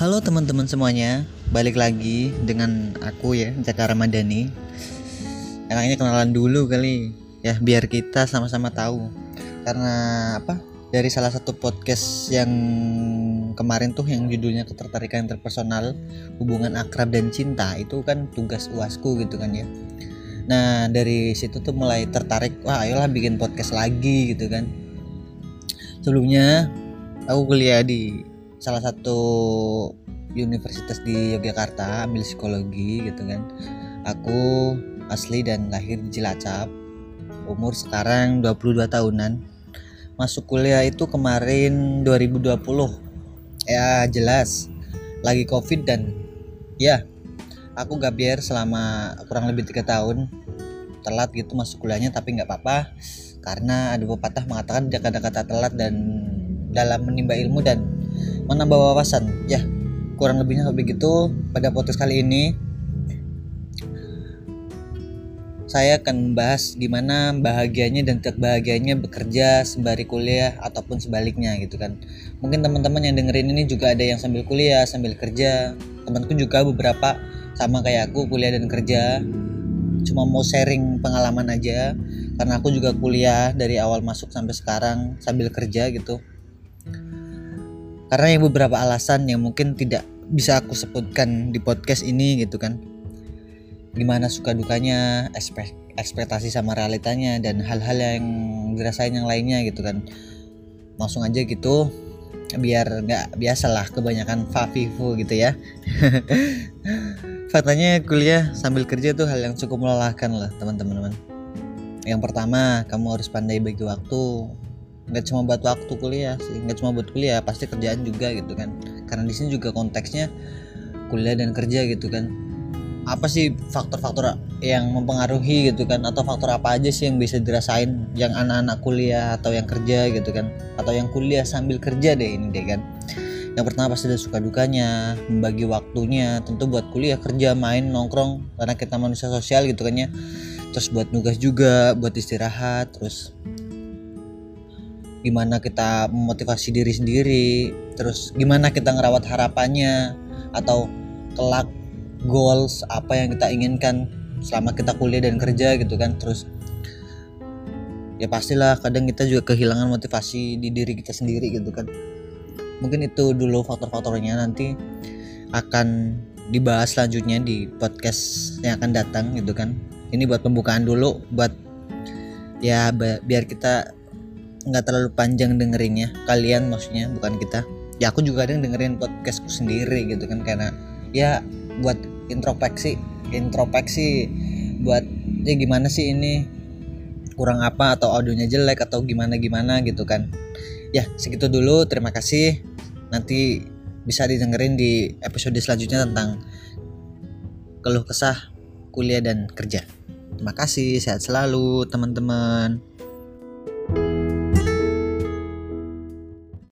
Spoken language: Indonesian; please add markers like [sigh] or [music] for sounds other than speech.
Halo teman-teman semuanya, balik lagi dengan aku ya, Jaka Ramadhani. Enaknya kenalan dulu kali, ya biar kita sama-sama tahu. Karena apa? Dari salah satu podcast yang kemarin tuh yang judulnya ketertarikan interpersonal, hubungan akrab dan cinta itu kan tugas uasku gitu kan ya. Nah dari situ tuh mulai tertarik, wah ayolah bikin podcast lagi gitu kan. Sebelumnya aku kuliah di salah satu universitas di Yogyakarta ambil psikologi gitu kan. Aku asli dan lahir di Cilacap umur sekarang 22 tahunan. Masuk kuliah itu kemarin 2020 ya jelas. Lagi covid dan ya aku gak biar selama kurang lebih tiga tahun. Telat gitu masuk kuliahnya tapi nggak apa-apa. Karena ada pepatah mengatakan jika ada kata telat dan dalam menimba ilmu dan menambah wawasan. Ya kurang lebihnya begitu pada podcast kali ini. Saya akan membahas gimana bahagianya dan tidak bahagianya bekerja sembari kuliah ataupun sebaliknya gitu kan. Mungkin teman-teman yang dengerin ini juga ada yang sambil kuliah sambil kerja. Temanku juga beberapa sama kayak aku kuliah dan kerja. Cuma mau sharing pengalaman aja karena aku juga kuliah dari awal masuk sampai sekarang sambil kerja gitu karena yang beberapa alasan yang mungkin tidak bisa aku sebutkan di podcast ini gitu kan. Gimana suka dukanya ekspek ekspektasi sama realitanya dan hal-hal yang dirasain yang lainnya gitu kan. Langsung aja gitu biar nggak biasalah kebanyakan fafifu gitu ya. [laughs] Faktanya kuliah sambil kerja tuh hal yang cukup melelahkan lah teman-teman. Yang pertama kamu harus pandai bagi waktu nggak cuma buat waktu kuliah sih nggak cuma buat kuliah pasti kerjaan juga gitu kan. Karena di sini juga konteksnya kuliah dan kerja gitu kan. Apa sih faktor-faktor yang mempengaruhi gitu kan? Atau faktor apa aja sih yang bisa dirasain yang anak-anak kuliah atau yang kerja gitu kan? Atau yang kuliah sambil kerja deh ini deh kan. Yang pertama pasti ada suka dukanya membagi waktunya. Tentu buat kuliah kerja main nongkrong karena kita manusia sosial gitu kan ya. Terus buat nugas juga buat istirahat terus gimana kita memotivasi diri sendiri terus gimana kita ngerawat harapannya atau kelak goals apa yang kita inginkan selama kita kuliah dan kerja gitu kan. Terus ya pastilah kadang kita juga kehilangan motivasi di diri kita sendiri gitu kan. Mungkin itu dulu faktor-faktornya nanti akan dibahas selanjutnya di podcast yang akan datang gitu kan. Ini buat pembukaan dulu buat ya biar kita nggak terlalu panjang dengerinnya. Kalian maksudnya bukan kita. Ya aku juga kadang dengerin podcastku sendiri gitu kan karena ya buat introspeksi introspeksi buat ya gimana sih ini? Kurang apa? Atau audionya jelek? Atau gimana gimana? Gitu kan. Ya segitu dulu. Terima kasih. Nanti bisa didengerin di episode selanjutnya tentang keluh kesah kuliah dan kerja. Terima kasih. Sehat selalu teman-teman